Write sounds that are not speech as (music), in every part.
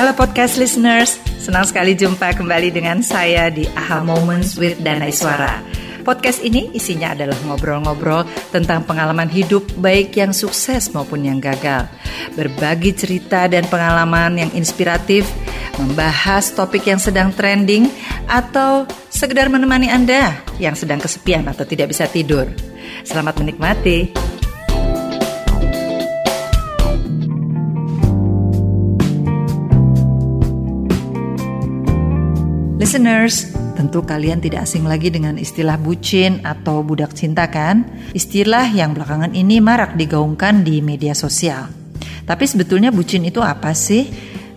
Halo podcast listeners, senang sekali jumpa kembali dengan saya di AHA Moments with Dana Iswara. Podcast ini isinya adalah ngobrol-ngobrol tentang pengalaman hidup baik yang sukses maupun yang gagal. Berbagi cerita dan pengalaman yang inspiratif, membahas topik yang sedang trending, atau sekedar menemani Anda yang sedang kesepian atau tidak bisa tidur. Selamat menikmati. Listeners, tentu kalian tidak asing lagi dengan istilah bucin atau budak cinta kan? Istilah yang belakangan ini marak digaungkan di media sosial. Tapi sebetulnya bucin itu apa sih?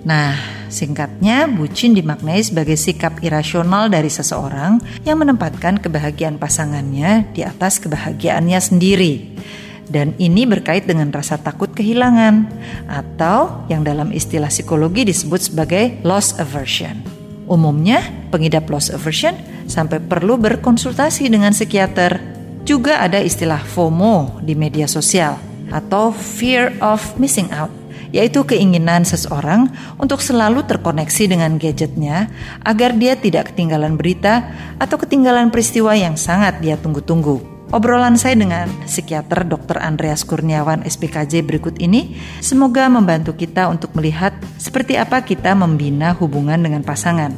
Nah, singkatnya bucin dimaknai sebagai sikap irasional dari seseorang yang menempatkan kebahagiaan pasangannya di atas kebahagiaannya sendiri. Dan ini berkait dengan rasa takut kehilangan atau yang dalam istilah psikologi disebut sebagai loss aversion. Umumnya, pengidap loss aversion sampai perlu berkonsultasi dengan psikiater. Juga ada istilah FOMO di media sosial atau fear of missing out, yaitu keinginan seseorang untuk selalu terkoneksi dengan gadgetnya agar dia tidak ketinggalan berita atau ketinggalan peristiwa yang sangat dia tunggu-tunggu. Obrolan saya dengan psikiater Dr. Andreas Kurniawan SPKJ berikut ini semoga membantu kita untuk melihat seperti apa kita membina hubungan dengan pasangan.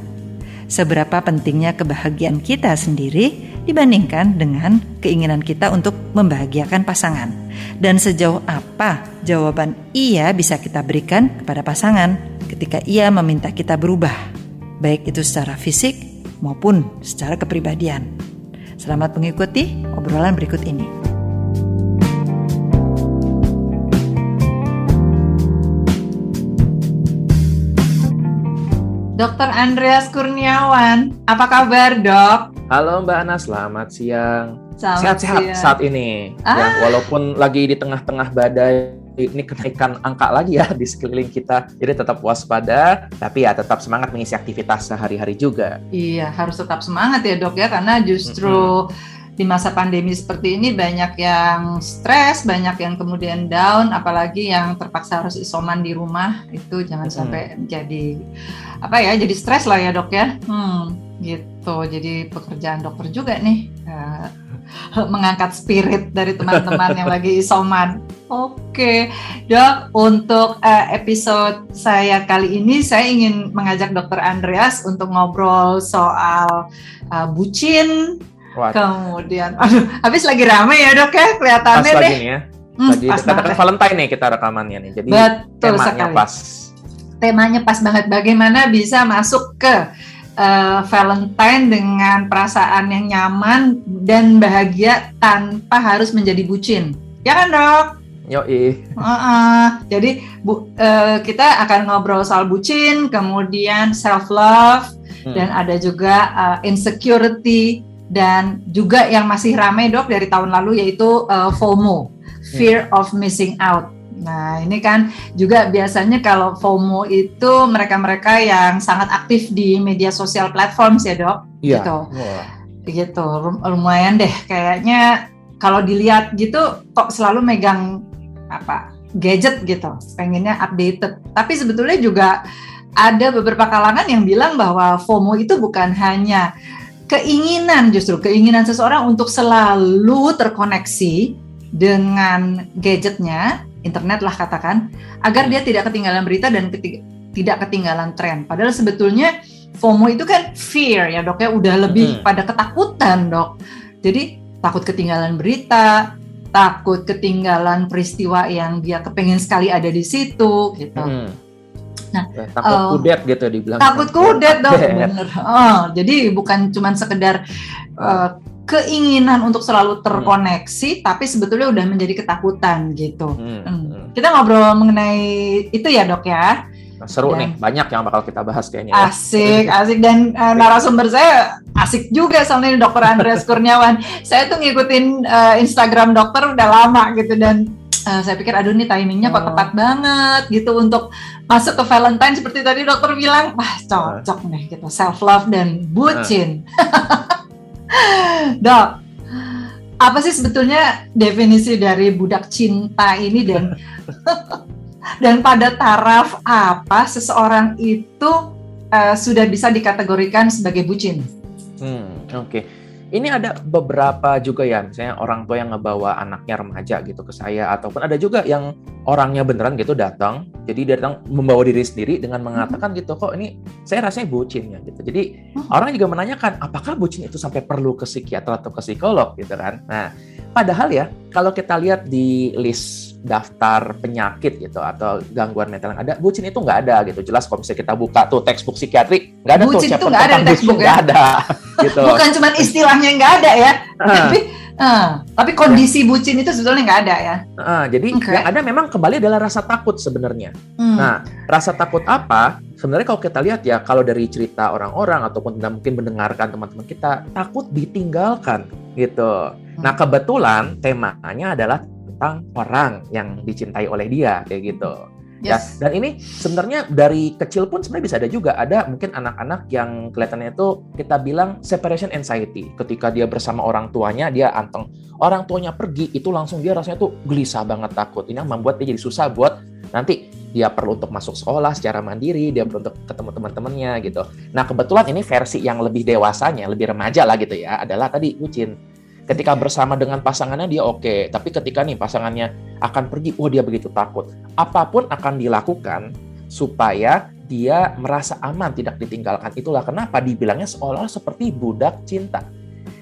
Seberapa pentingnya kebahagiaan kita sendiri dibandingkan dengan keinginan kita untuk membahagiakan pasangan. Dan sejauh apa jawaban iya bisa kita berikan kepada pasangan ketika ia meminta kita berubah, baik itu secara fisik maupun secara kepribadian. Selamat mengikuti obrolan berikut ini. Dokter Andreas Kurniawan, apa kabar dok? Halo Mbak Ana, selamat siang. Sehat-sehat saat ini, ya, ah. ya, walaupun lagi di tengah-tengah badai ini kenaikan angka lagi ya di sekeliling kita. Jadi tetap waspada, tapi ya tetap semangat mengisi aktivitas sehari-hari juga. Iya, harus tetap semangat ya dok ya, karena justru mm -hmm di masa pandemi seperti ini banyak yang stres, banyak yang kemudian down, apalagi yang terpaksa harus isoman di rumah itu jangan hmm. sampai jadi apa ya, jadi stres lah ya dok ya. Hmm, gitu. Jadi pekerjaan dokter juga nih uh, (laughs) mengangkat spirit dari teman-teman yang lagi isoman. Oke, dok. Untuk uh, episode saya kali ini, saya ingin mengajak Dokter Andreas untuk ngobrol soal uh, bucin, What? Kemudian, (laughs) aduh, habis lagi rame ya dok ya kelihatannya pas lagi nih ya. Hmm, lagi pas dekat Valentine nih kita rekamannya nih. Jadi Betul temanya sekali. pas. Temanya pas banget. Bagaimana bisa masuk ke uh, Valentine dengan perasaan yang nyaman dan bahagia tanpa harus menjadi bucin. Ya kan dok? Yo uh -uh. Jadi bu, uh, kita akan ngobrol soal bucin, kemudian self love, hmm. dan ada juga uh, insecurity dan juga yang masih ramai dok dari tahun lalu yaitu uh, FOMO, fear yeah. of missing out. Nah ini kan juga biasanya kalau FOMO itu mereka-mereka yang sangat aktif di media sosial platform ya dok, yeah. gitu, wow. gitu lumayan deh kayaknya kalau dilihat gitu kok selalu megang apa gadget gitu, pengennya updated. Tapi sebetulnya juga ada beberapa kalangan yang bilang bahwa FOMO itu bukan hanya keinginan justru keinginan seseorang untuk selalu terkoneksi dengan gadgetnya, internet lah katakan, agar dia tidak ketinggalan berita dan ketiga, tidak ketinggalan tren. Padahal sebetulnya FOMO itu kan fear ya dok ya, udah lebih hmm. pada ketakutan dok. Jadi takut ketinggalan berita, takut ketinggalan peristiwa yang dia kepengen sekali ada di situ gitu. Hmm Nah, ya, takut uh, kudet gitu dibilang. Takut kudet dong, bener. Oh, jadi bukan cuma sekedar uh, keinginan untuk selalu terkoneksi, hmm. tapi sebetulnya udah menjadi ketakutan gitu. Hmm. Hmm. Kita ngobrol mengenai itu ya dok ya. Nah, seru dan, nih, banyak yang bakal kita bahas kayaknya. Ya. Asik, asik dan uh, narasumber saya asik juga soalnya Dokter Andreas (laughs) Kurniawan. saya tuh ngikutin uh, Instagram dokter udah lama gitu dan uh, saya pikir aduh nih timingnya kok oh. tepat banget gitu untuk masuk ke Valentine seperti tadi dokter bilang wah cocok nih gitu self love dan bucin (laughs) dok apa sih sebetulnya definisi dari budak cinta ini dan (laughs) Dan pada taraf apa seseorang itu uh, sudah bisa dikategorikan sebagai bucin? Hmm, oke. Okay ini ada beberapa juga ya, misalnya orang tua yang ngebawa anaknya remaja gitu ke saya, ataupun ada juga yang orangnya beneran gitu datang, jadi datang membawa diri sendiri dengan mengatakan gitu, kok ini saya rasanya bucin ya gitu. Jadi hmm. orang juga menanyakan, apakah bucin itu sampai perlu ke psikiater atau ke psikolog gitu kan? Nah, padahal ya kalau kita lihat di list daftar penyakit gitu atau gangguan mental yang ada, bucin itu nggak ada gitu. Jelas kalau misalnya kita buka tuh textbook psikiatri, nggak ada bucin tuh itu nggak ada di textbook ya? ada. (laughs) gitu. Bukan cuma istilahnya nggak ada ya, uh. tapi uh, tapi kondisi bucin itu sebetulnya nggak ada ya. Uh, jadi okay. yang ada memang kembali adalah rasa takut sebenarnya. Hmm. Nah, rasa takut apa? Sebenarnya kalau kita lihat ya, kalau dari cerita orang-orang ataupun mungkin mendengarkan teman-teman kita, takut ditinggalkan gitu. Nah, hmm. kebetulan temanya adalah tentang orang yang dicintai oleh dia kayak gitu. Ya, yes. Ya, dan ini sebenarnya dari kecil pun sebenarnya bisa ada juga ada mungkin anak-anak yang kelihatannya itu kita bilang separation anxiety. Ketika dia bersama orang tuanya dia anteng. Orang tuanya pergi itu langsung dia rasanya tuh gelisah banget takut. Ini yang membuat dia jadi susah buat nanti dia perlu untuk masuk sekolah secara mandiri, dia perlu untuk ketemu teman-temannya gitu. Nah, kebetulan ini versi yang lebih dewasanya, lebih remaja lah gitu ya, adalah tadi bucin Ketika bersama dengan pasangannya dia oke, okay. tapi ketika nih pasangannya akan pergi, oh dia begitu takut. Apa pun akan dilakukan supaya dia merasa aman tidak ditinggalkan. Itulah kenapa dibilangnya seolah-olah seperti budak cinta.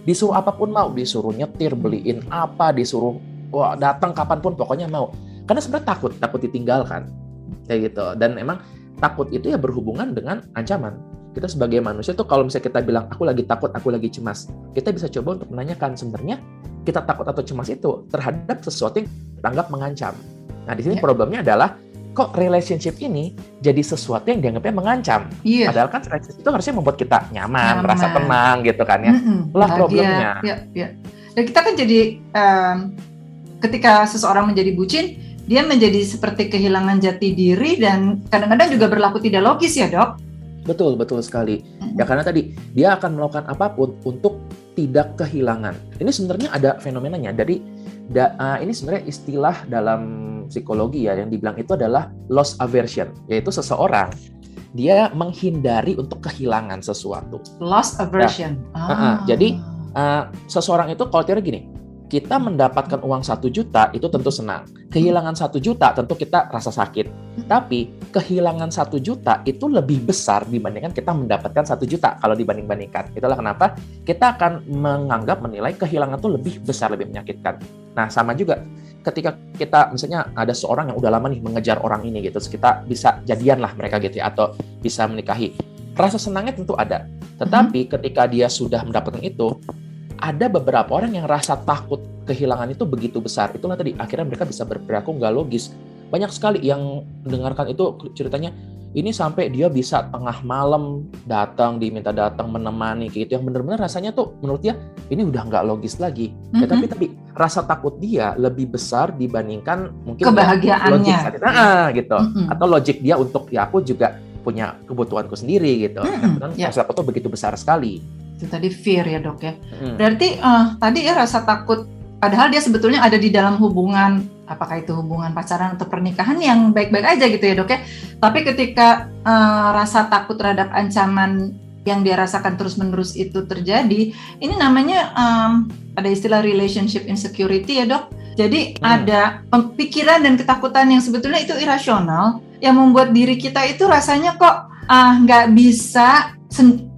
Disuruh apa pun mau, disuruh nyetir, beliin apa, disuruh wah, datang kapan pun pokoknya mau. Karena sebenarnya takut, takut ditinggalkan. Kayak gitu. Dan emang takut itu ya berhubungan dengan ancaman kita sebagai manusia tuh kalau misalnya kita bilang aku lagi takut, aku lagi cemas, kita bisa coba untuk menanyakan sebenarnya kita takut atau cemas itu terhadap sesuatu yang dianggap mengancam. Nah, di sini yeah. problemnya adalah kok relationship ini jadi sesuatu yang dianggapnya mengancam. Yeah. Padahal kan relationship itu harusnya membuat kita nyaman, nyaman. merasa tenang gitu kan ya. Mm -hmm. Lah problemnya. Ya, ya. Dan kita kan jadi um, ketika seseorang menjadi bucin, dia menjadi seperti kehilangan jati diri dan kadang-kadang juga berlaku tidak logis ya, Dok. Betul, betul sekali. Ya karena tadi dia akan melakukan apa pun untuk tidak kehilangan. Ini sebenarnya ada fenomenanya. Dari da, uh, ini sebenarnya istilah dalam psikologi ya yang dibilang itu adalah loss aversion, yaitu seseorang dia menghindari untuk kehilangan sesuatu. Loss aversion. Nah, ah. uh, uh, jadi uh, seseorang itu kalau tidak gini, kita mendapatkan uang satu juta itu tentu senang. Kehilangan satu juta tentu kita rasa sakit. Tapi kehilangan satu juta itu lebih besar dibandingkan kita mendapatkan satu juta kalau dibanding-bandingkan. Itulah kenapa kita akan menganggap menilai kehilangan itu lebih besar, lebih menyakitkan. Nah sama juga ketika kita misalnya ada seorang yang udah lama nih mengejar orang ini gitu, kita bisa jadian lah mereka gitu ya, atau bisa menikahi. Rasa senangnya tentu ada. Tetapi ketika dia sudah mendapatkan itu, ada beberapa orang yang rasa takut kehilangan itu begitu besar. Itulah tadi akhirnya mereka bisa berperilaku nggak logis. Banyak sekali yang mendengarkan itu ceritanya ini sampai dia bisa tengah malam datang diminta datang menemani gitu yang benar-benar rasanya tuh menurut dia ini udah nggak logis lagi. Mm-hmm. Ya, tapi tapi rasa takut dia lebih besar dibandingkan mungkin kebahagiaannya. Logik, ah, gitu. Mm-hmm. Atau logik dia untuk ya aku juga punya kebutuhanku sendiri gitu. Mm-hmm. Yeah. rasa takut tuh begitu besar sekali itu tadi fear ya dok ya. Hmm. Berarti uh, tadi ya rasa takut padahal dia sebetulnya ada di dalam hubungan apakah itu hubungan pacaran atau pernikahan yang baik-baik aja gitu ya dok ya. Tapi ketika uh, rasa takut terhadap ancaman yang dia rasakan terus-menerus itu terjadi, ini namanya um, ada istilah relationship insecurity ya dok. Jadi hmm. ada pikiran dan ketakutan yang sebetulnya itu irasional yang membuat diri kita itu rasanya kok ah, nggak uh, bisa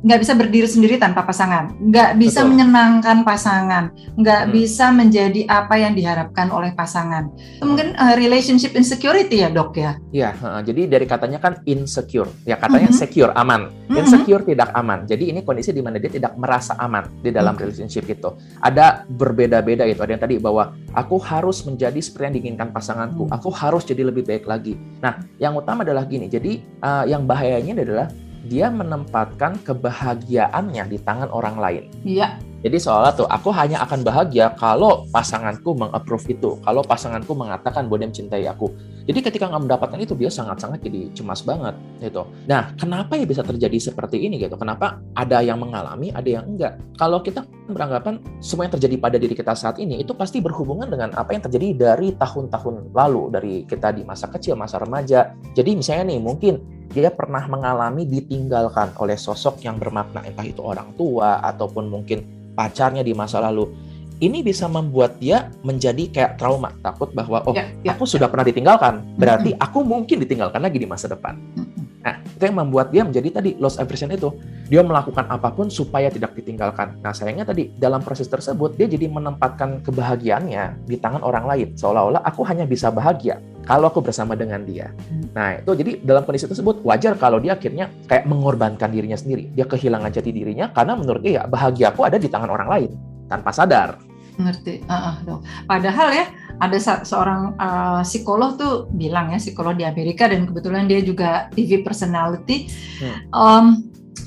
nggak bisa berdiri sendiri tanpa pasangan, nggak bisa Betul. menyenangkan pasangan, nggak hmm. bisa menjadi apa yang diharapkan oleh pasangan. Itu mungkin uh, relationship insecurity ya dok ya? Iya, uh, jadi dari katanya kan insecure, ya katanya mm -hmm. secure aman, mm -hmm. insecure tidak aman. Jadi ini kondisi di mana dia tidak merasa aman di dalam mm -hmm. relationship itu. Ada berbeda-beda itu. Ada yang tadi bahwa aku harus menjadi seperti yang diinginkan pasanganku, mm -hmm. aku harus jadi lebih baik lagi. Nah, yang utama adalah gini. Jadi uh, yang bahayanya adalah dia menempatkan kebahagiaannya di tangan orang lain. Iya. Jadi soalnya tuh aku hanya akan bahagia kalau pasanganku mengapprove itu, kalau pasanganku mengatakan bahwa dia mencintai aku. Jadi ketika nggak mendapatkan itu dia sangat-sangat jadi cemas banget gitu. Nah, kenapa ya bisa terjadi seperti ini gitu? Kenapa ada yang mengalami, ada yang enggak? Kalau kita beranggapan semua yang terjadi pada diri kita saat ini itu pasti berhubungan dengan apa yang terjadi dari tahun-tahun lalu, dari kita di masa kecil, masa remaja. Jadi misalnya nih, mungkin dia pernah mengalami ditinggalkan oleh sosok yang bermakna entah itu orang tua ataupun mungkin pacarnya di masa lalu. Ini bisa membuat dia menjadi kayak trauma takut bahwa oh ya, ya, aku sudah pernah ditinggalkan berarti mm -hmm. aku mungkin ditinggalkan lagi di masa depan. Mm -hmm. nah itu yang membuat dia menjadi tadi loss aversion itu. Dia melakukan apa pun supaya tidak ditinggalkan. Nah sayangnya tadi dalam proses tersebut dia jadi menempatkan kebahagiaannya di tangan orang lain. Seolah-olah aku hanya bisa bahagia kalau aku bersama dengan dia. Mm. Nah, itu jadi dalam kondisi tersebut wajar kalau dia akhirnya kayak mengorbankan dirinya sendiri. Dia kehilangan jati dirinya karena menurut dia ya bahagia aku ada di tangan orang lain tanpa sadar. Ngerti, uh, uh. Padahal ya ada seorang uh, psikolog tuh bilang ya psikolog di Amerika dan kebetulan dia juga TV personality. Hmm. Um,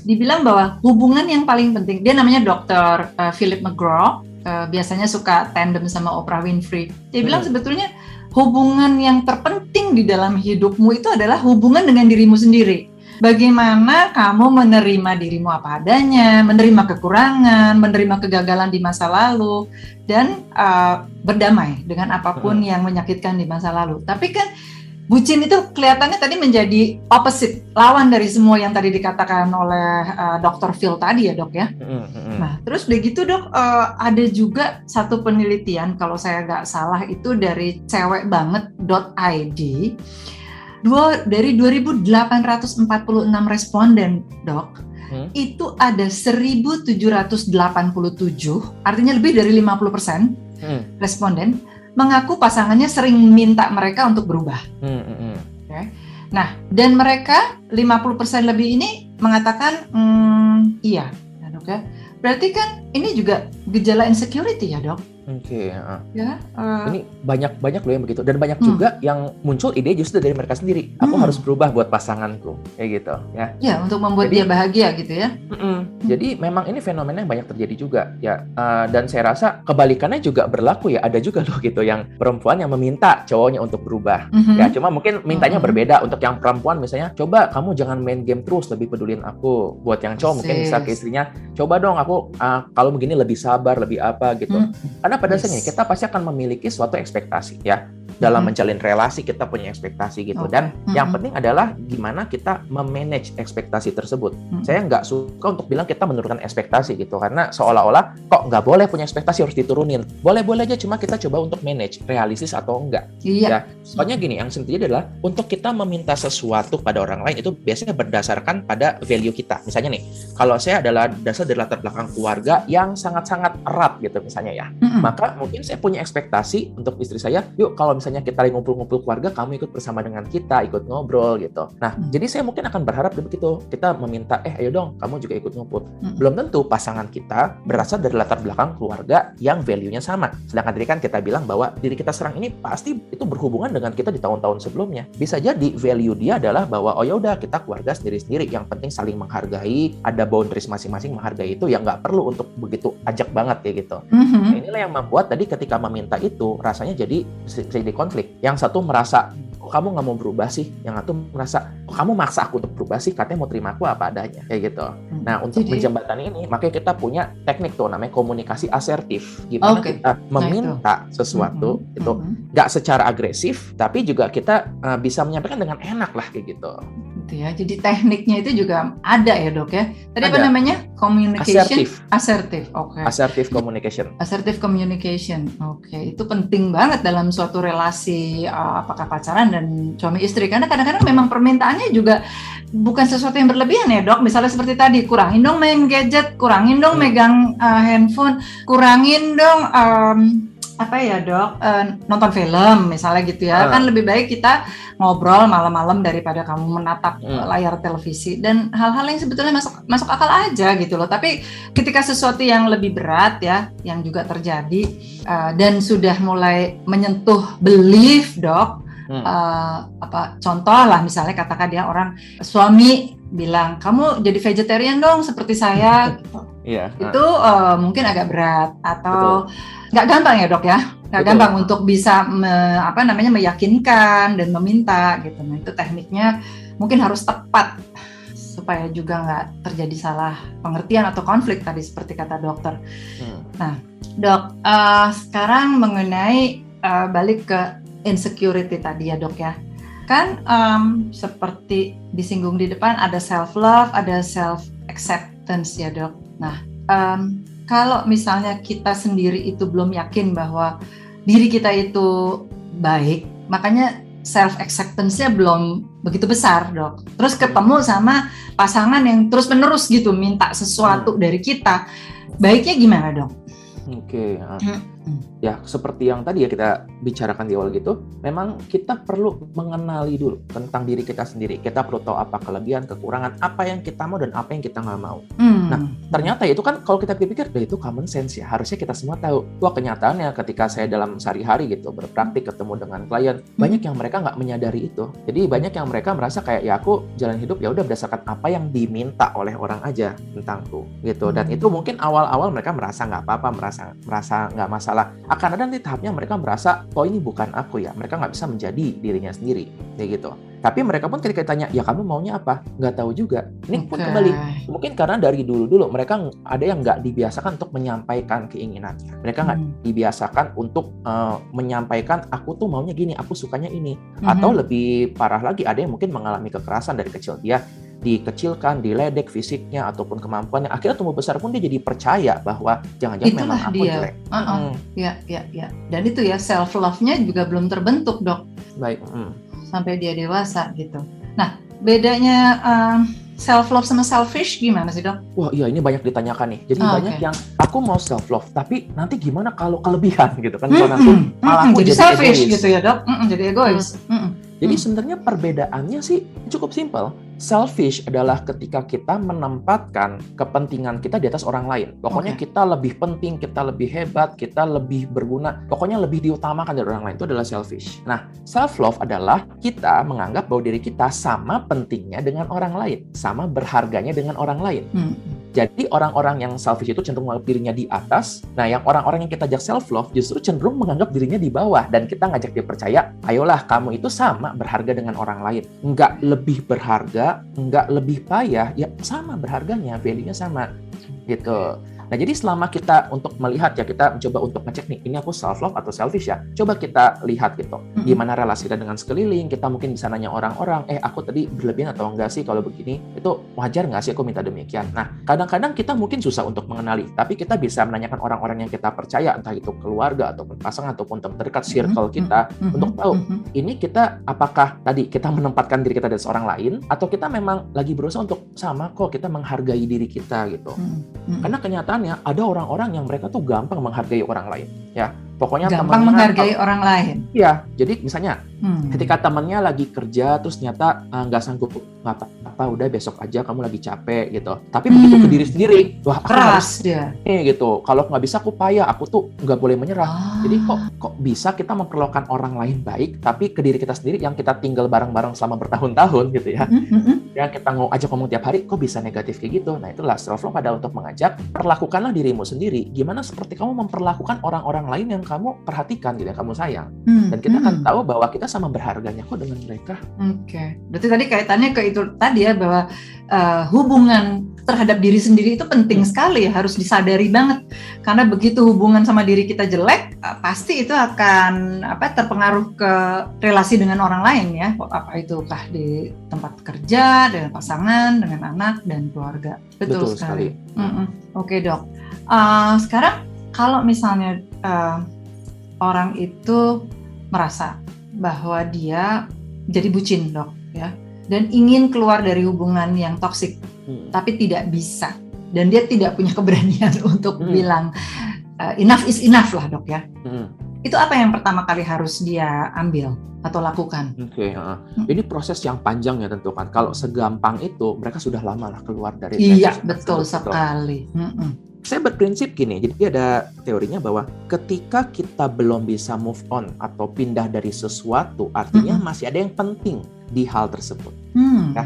dibilang bahwa hubungan yang paling penting dia namanya Dr. Uh, Philip McGraw uh, biasanya suka tandem sama Oprah Winfrey. Dia bilang hmm. sebetulnya hubungan yang terpenting di dalam hidupmu itu adalah hubungan dengan dirimu sendiri bagaimana kamu menerima dirimu apa adanya, menerima kekurangan, menerima kegagalan di masa lalu, dan uh, berdamai dengan apa pun hmm. yang menyakitkan di masa lalu. Tapi kan bucin itu kelihatannya tadi menjadi opposite, lawan dari semua yang tadi dikatakan oleh uh, Dr. Phil tadi ya dok ya. Hmm, hmm. Nah terus begitu dok, uh, ada juga satu penelitian kalau saya nggak salah itu dari cewek banget.id dua dari 2.846 responden dok hmm? itu ada 1.787 artinya lebih dari 50 persen hmm. responden mengaku pasangannya sering minta mereka untuk berubah. Hmm, hmm, hmm. Okay. Nah dan mereka 50 persen lebih ini mengatakan mm, iya, nah, dok ya. Berarti kan ini juga gejala insecurity ya dok? Oke, okay, uh. ya. Uh, ini banyak banyak loh yang begitu dan banyak hmm. juga yang muncul ide justru dari mereka sendiri. Aku hmm. harus berubah buat pasanganku, kayak gitu, ya. Ya, untuk membuat jadi, dia bahagia gitu ya. Mm -mm. Jadi memang ini fenomena yang banyak terjadi juga, ya. Uh, dan saya rasa kebalikannya juga berlaku ya. Ada juga loh gitu yang perempuan yang meminta cowoknya untuk berubah. Mm -hmm. Ya, cuma mungkin mintanya mm -hmm. berbeda. Untuk yang perempuan misalnya, coba kamu jangan main game terus, lebih pedulin aku. Buat yang cowok mungkin bisa ke istrinya, coba dong aku uh, kalau begini lebih sabar, lebih apa gitu. Mm -hmm. Karena pada yes. kita pasti akan memiliki suatu ekspektasi ya dalam hmm. menjalin relasi kita punya ekspektasi gitu okay. dan hmm. yang penting adalah gimana kita memanage ekspektasi tersebut hmm. saya nggak suka untuk bilang kita menurunkan ekspektasi gitu karena seolah-olah kok nggak boleh punya ekspektasi harus diturunin boleh-boleh aja cuma kita coba untuk manage realistis atau enggak iya. ya soalnya gini yang sendiri adalah untuk kita meminta sesuatu pada orang lain itu biasanya berdasarkan pada value kita misalnya nih kalau saya adalah dasar dari latar belakang keluarga yang sangat-sangat erat gitu misalnya ya hmm. Maka mungkin saya punya ekspektasi untuk istri saya yuk kalau misalnya kita lagi ngumpul-ngumpul keluarga, kamu ikut bersama dengan kita, ikut ngobrol gitu. Nah, hmm. jadi saya mungkin akan berharap begitu. Kita meminta, eh ayo dong, kamu juga ikut ngumpul. Hmm. Belum tentu pasangan kita berasal dari latar belakang keluarga yang value-nya sama. Sedangkan tadi kan kita bilang bahwa diri kita serang ini pasti itu berhubungan dengan kita di tahun-tahun sebelumnya. Bisa jadi value dia adalah bahwa oh ya udah kita keluarga sendiri-sendiri, yang penting saling menghargai, ada boundaries masing-masing menghargai itu yang nggak perlu untuk begitu ajak banget ya gitu. Mm -hmm. nah, inilah yang membuat tadi ketika meminta itu rasanya jadi jadi konflik. Yang satu merasa kok kamu nggak mau berubah sih? Yang satu merasa kok kamu maksa aku untuk berubah sih? Katanya mau terima aku apa adanya kayak gitu. Hmm. Nah untuk Jadi, menjembatani ini makanya kita punya teknik tuh namanya komunikasi asertif. Gimana okay. kita meminta nah, sesuatu hmm. itu hmm. nggak hmm. secara agresif tapi juga kita uh, bisa menyampaikan dengan enak lah kayak gitu gitu ya. Jadi tekniknya itu juga ada ya dok ya. Tadi ada. apa namanya? Communication. Assertive. Assertive. Oke. Okay. Assertive communication. Assertive communication. Oke, okay. itu penting banget dalam suatu relasi uh, apakah pacaran dan suami istri. Karena kadang-kadang memang permintaannya juga bukan sesuatu yang berlebihan ya dok. Misalnya seperti tadi, kurangin dong main gadget, kurangin dong hmm. megang uh, handphone, kurangin dong um, apa ya dok uh, nonton film misalnya gitu ya uh. kan lebih baik kita ngobrol malam-malam daripada kamu menatap uh. layar televisi dan hal-hal yang sebetulnya masuk masuk akal aja gitu loh tapi ketika sesuatu yang lebih berat ya yang juga terjadi uh, dan sudah mulai menyentuh belief dok hmm. uh, apa contoh lah misalnya katakan dia orang suami bilang kamu jadi vegetarian dong seperti saya (laughs) gitu yeah. itu uh, mungkin agak berat atau nggak gampang ya dok ya, nggak gampang untuk bisa me, apa namanya meyakinkan dan meminta gitu. Nah itu tekniknya mungkin harus tepat supaya juga nggak terjadi salah pengertian atau konflik tadi seperti kata dokter. Hmm. Nah dok, uh, sekarang mengenai uh, balik ke insecurity tadi ya dok ya kan um, seperti disinggung di depan ada self love, ada self acceptance ya dok. Nah um, kalau misalnya kita sendiri itu belum yakin bahwa diri kita itu baik, makanya self acceptance-nya belum begitu besar dok. Terus ketemu sama pasangan yang terus menerus gitu minta sesuatu hmm. dari kita, baiknya gimana dok? Oke. Okay. Hmm ya seperti yang tadi ya kita bicarakan di awal gitu, memang kita perlu mengenali dulu tentang diri kita sendiri. Kita perlu tahu apa kelebihan, kekurangan, apa yang kita mau dan apa yang kita nggak mau. Hmm. Nah, ternyata itu kan kalau kita pikir, itu common sense ya. Harusnya kita semua tahu. Wah kenyataannya ketika saya dalam sehari-hari gitu berpraktik ketemu dengan klien, hmm. banyak yang mereka nggak menyadari itu. Jadi banyak yang mereka merasa kayak ya aku jalan hidup ya udah berdasarkan apa yang diminta oleh orang aja tentangku gitu. Dan hmm. itu mungkin awal-awal mereka merasa nggak apa-apa, merasa merasa nggak masalah akan ada nanti tahapnya mereka merasa oh ini bukan aku ya. Mereka nggak bisa menjadi dirinya sendiri kayak gitu. Tapi mereka pun ketika ditanya ya kamu maunya apa? Nggak tahu juga. Ini okay. pun kembali mungkin karena dari dulu dulu mereka ada yang nggak dibiasakan untuk menyampaikan keinginan. Mereka nggak hmm. dibiasakan untuk uh, menyampaikan aku tuh maunya gini aku sukanya ini. Hmm. atau lebih parah lagi ada yang mungkin mengalami kekerasan dari kecil. Dia dikecilkan, diledek fisiknya ataupun kemampuannya, akhirnya tumbuh besar pun dia jadi percaya bahwa jangan-jangan memang aku dia. jelek. Uh -uh. Hmm. Ya, ya, ya. Dan itu ya self love-nya juga belum terbentuk dok. Baik. Hmm. Sampai dia dewasa gitu. Nah, bedanya uh, self love sama selfish gimana sih dok? Wah iya ini banyak ditanyakan nih. Jadi oh, banyak okay. yang aku mau self love tapi nanti gimana kalau kelebihan gitu kan? Mm -hmm. Kalau nanti malah mm -hmm. jadi, jadi selfish egois. gitu ya dok? Mm -hmm. Jadi egois. Mm -hmm. Jadi hmm. sebenarnya perbedaannya sih cukup simpel. Selfish adalah ketika kita menempatkan kepentingan kita di atas orang lain. Pokoknya okay. kita lebih penting, kita lebih hebat, kita lebih berguna. Pokoknya lebih diutamakan dari orang lain. Itu adalah selfish. Nah, self love adalah kita menganggap bahwa diri kita sama pentingnya dengan orang lain, sama berharganya dengan orang lain. Hmm. Jadi orang-orang yang selfish itu cenderung menganggap dirinya di atas. Nah, yang orang-orang yang kita ajak self love justru cenderung menganggap dirinya di bawah dan kita ngajak dia percaya, ayolah kamu itu sama berharga dengan orang lain. Enggak lebih berharga, enggak lebih payah, ya sama berharganya, value-nya sama. Gitu. Nah, jadi selama kita untuk melihat ya kita mencoba untuk ngecek nih, ini aku self love atau selfish ya. Coba kita lihat gitu. Gimana relasi kita dengan sekeliling, kita mungkin bisa nanya orang-orang, "Eh, aku tadi berlebihan atau enggak sih kalau begini?" Itu wajar nggak sih aku minta demikian? Nah, kadang-kadang kita mungkin susah untuk mengenali, tapi kita bisa menanyakan orang-orang yang kita percaya, entah itu keluarga ataupun pasangan ataupun teman terdekat circle kita untuk tahu ini kita apakah tadi kita (laughs) menempatkan diri kita dari seorang lain atau kita memang lagi berusaha untuk sama kok kita menghargai diri kita gitu. Karena kenyataan kenyataannya ada orang-orang yang mereka tuh gampang menghargai orang lain ya Pokoknya gampang menghargai atau, orang lain. Iya, jadi misalnya hmm. ketika temannya lagi kerja terus ternyata eh, nggak uh, sanggup nggak apa-apa, udah besok aja kamu lagi capek gitu. Tapi hmm. begitu ke diri sendiri, wah keras dia. Eh gitu, kalau nggak bisa aku payah, aku tuh nggak boleh menyerah. Ah. Jadi kok kok bisa kita memperlakukan orang lain baik, tapi ke diri kita sendiri yang kita tinggal bareng-bareng selama bertahun-tahun gitu ya, hmm. hmm, hmm. yang kita aja ngomong tiap hari, kok bisa negatif kayak gitu? Nah itulah self love adalah untuk mengajak perlakukanlah dirimu sendiri. Gimana seperti kamu memperlakukan orang-orang lain yang kamu perhatikan gitu ya kamu sayang hmm. dan kita hmm. akan tahu bahwa kita sama berharganya kok dengan mereka. Oke, okay. berarti tadi kaitannya ke itu tadi ya bahwa uh, hubungan terhadap diri sendiri itu penting hmm. sekali ya harus disadari banget karena begitu hubungan sama diri kita jelek uh, pasti itu akan apa terpengaruh ke relasi dengan orang lain ya apa itu kah di tempat kerja dengan pasangan dengan anak dan keluarga betul, betul sekali. sekali. Mm -mm. Oke okay, dok. Uh, sekarang kalau misalnya uh, orang itu merasa bahwa dia jadi bucin dok ya dan ingin keluar dari hubungan yang toksik hmm. tapi tidak bisa dan dia tidak punya keberanian (laughs) untuk hmm. bilang uh, enough is enough lah dok ya hmm. itu apa yang pertama kali harus dia ambil atau lakukan oke okay, uh. hmm. ini proses yang panjang ya tentu kan kalau segampang itu mereka sudah lama lah keluar dari iya betul sekali hmm saya berprinsip gini, jadi ada teorinya bahwa ketika kita belum bisa move on atau pindah dari sesuatu, artinya mm -hmm. masih ada yang penting di hal tersebut. Mm. Ya.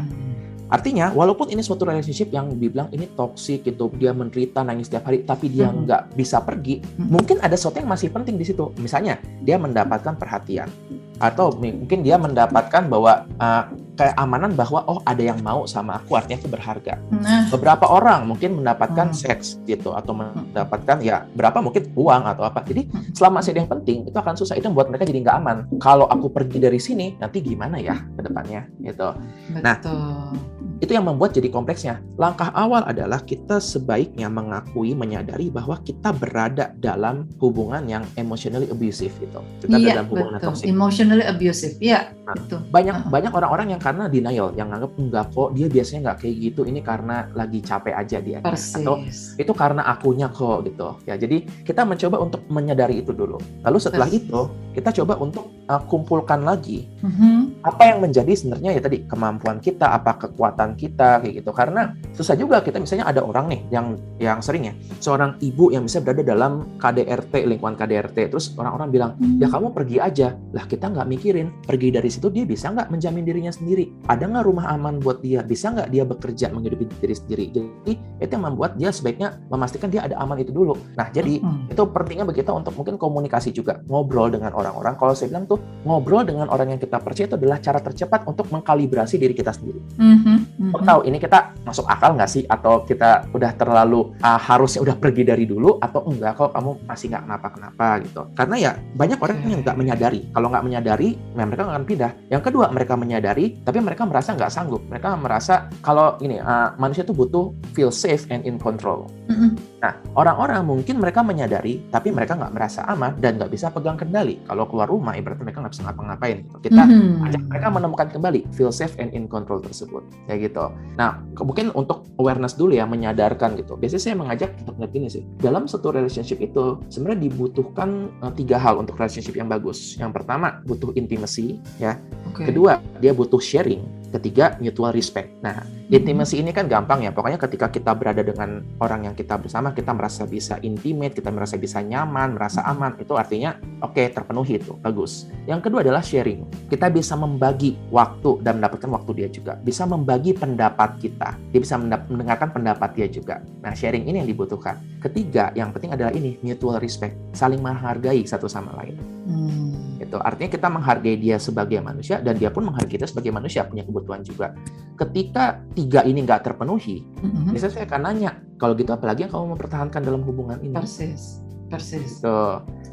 Artinya, walaupun ini suatu relationship yang dibilang ini toxic gitu, dia menderita nangis setiap hari, tapi dia Hmm. nggak bisa pergi, Hmm. mungkin ada sesuatu yang masih penting di situ. Misalnya, dia mendapatkan perhatian, atau mungkin dia mendapatkan bahwa uh, keamanan bahwa oh ada yang mau sama aku, artinya itu berharga. Nah, Beberapa orang mungkin mendapatkan Hmm. seks gitu, atau mendapatkan ya berapa mungkin uang atau apa. Jadi Hmm. selama masih ada yang penting, itu akan susah. Itu buat mereka jadi nggak aman. Kalau aku pergi dari sini, nanti gimana ya ke depannya gitu. Nah, betul. Itu yang membuat jadi kompleksnya. Langkah awal adalah kita sebaiknya mengakui, menyadari bahwa kita berada dalam hubungan yang emotionally abusive gitu. Kita Iya, dalam hubungan betul. toxic. Emotionally abusive. Iya, Nah, betul. Banyak Uh-uh. banyak orang-orang yang karena denial, yang nganggap enggak kok dia biasanya nggak kayak gitu. Ini karena lagi capek aja dia. Atau Persis. itu karena akunya kok gitu. Ya, jadi kita mencoba untuk menyadari itu dulu. Lalu setelah Persis. itu kita coba untuk uh, kumpulkan lagi Mhm. apa yang menjadi sebenarnya ya tadi kemampuan kita, apa kekuatan kita kayak gitu. Karena susah juga kita misalnya ada orang nih yang yang sering ya, seorang ibu yang bisa berada dalam KDRT, lingkungan KDRT, terus orang-orang bilang, "Ya kamu pergi aja." Lah kita nggak mikirin, pergi dari situ dia bisa nggak menjamin dirinya sendiri? Ada nggak rumah aman buat dia? Bisa nggak dia bekerja menghidupi diri sendiri? Jadi itu yang membuat dia sebaiknya memastikan dia ada aman itu dulu. Nah, jadi Mhm. itu pentingnya bagi kita untuk mungkin komunikasi juga ngobrol dengan orang-orang kalau saya bilang tuh ngobrol dengan orang yang kita percaya itu adalah cara tercepat untuk mengkalibrasi diri kita sendiri Mhm. Mhm. Kok tahu ini kita masuk akal nggak sih atau kita udah terlalu ah, harusnya udah pergi dari dulu atau enggak kok kamu masih nggak kenapa-kenapa gitu karena ya banyak orang Oke. yang nggak menyadari kalau nggak menyadari ya mereka nggak akan pindah yang kedua mereka menyadari tapi mereka merasa nggak sanggup mereka merasa kalau ini ah, manusia tuh butuh feel safe and in control Mhm. Nah, orang-orang mungkin mereka menyadari, tapi mereka nggak merasa aman dan nggak bisa pegang kendali. Kalau keluar rumah, ibaratnya mereka nggak bisa ngapa-ngapain. Gitu. Kita Mhm. ajak mereka menemukan kembali feel safe and in control tersebut, kayak gitu. Nah, ke- mungkin untuk awareness dulu ya, menyadarkan gitu. Biasanya saya mengajak untuk ngeliat gini sih. Dalam satu relationship itu sebenarnya dibutuhkan eh, tiga hal untuk relationship yang bagus. Yang pertama butuh intimacy, ya. Oke. Kedua dia butuh sharing. Ketiga mutual respect. Nah, Intimacy ini kan gampang ya. Pokoknya ketika kita berada dengan orang yang kita bersama, kita merasa bisa intimate, kita merasa bisa nyaman, merasa aman. Itu artinya oke terpenuhi itu, bagus. Yang kedua adalah sharing. Kita bisa membagi waktu dan mendapatkan waktu dia juga. Bisa membagi pendapat kita. Dia bisa mendengarkan pendapat dia juga. Nah, sharing ini yang dibutuhkan. Ketiga, yang penting adalah ini mutual respect, saling menghargai satu sama lain. Hmm. Itu artinya kita menghargai dia sebagai manusia dan dia pun menghargai kita sebagai manusia punya kebutuhan juga. Ketika tiga ini nggak terpenuhi, Mhm. biasanya saya akan nanya, kalau gitu apalagi yang kamu mempertahankan dalam hubungan ini? Persis. Persis. Gitu.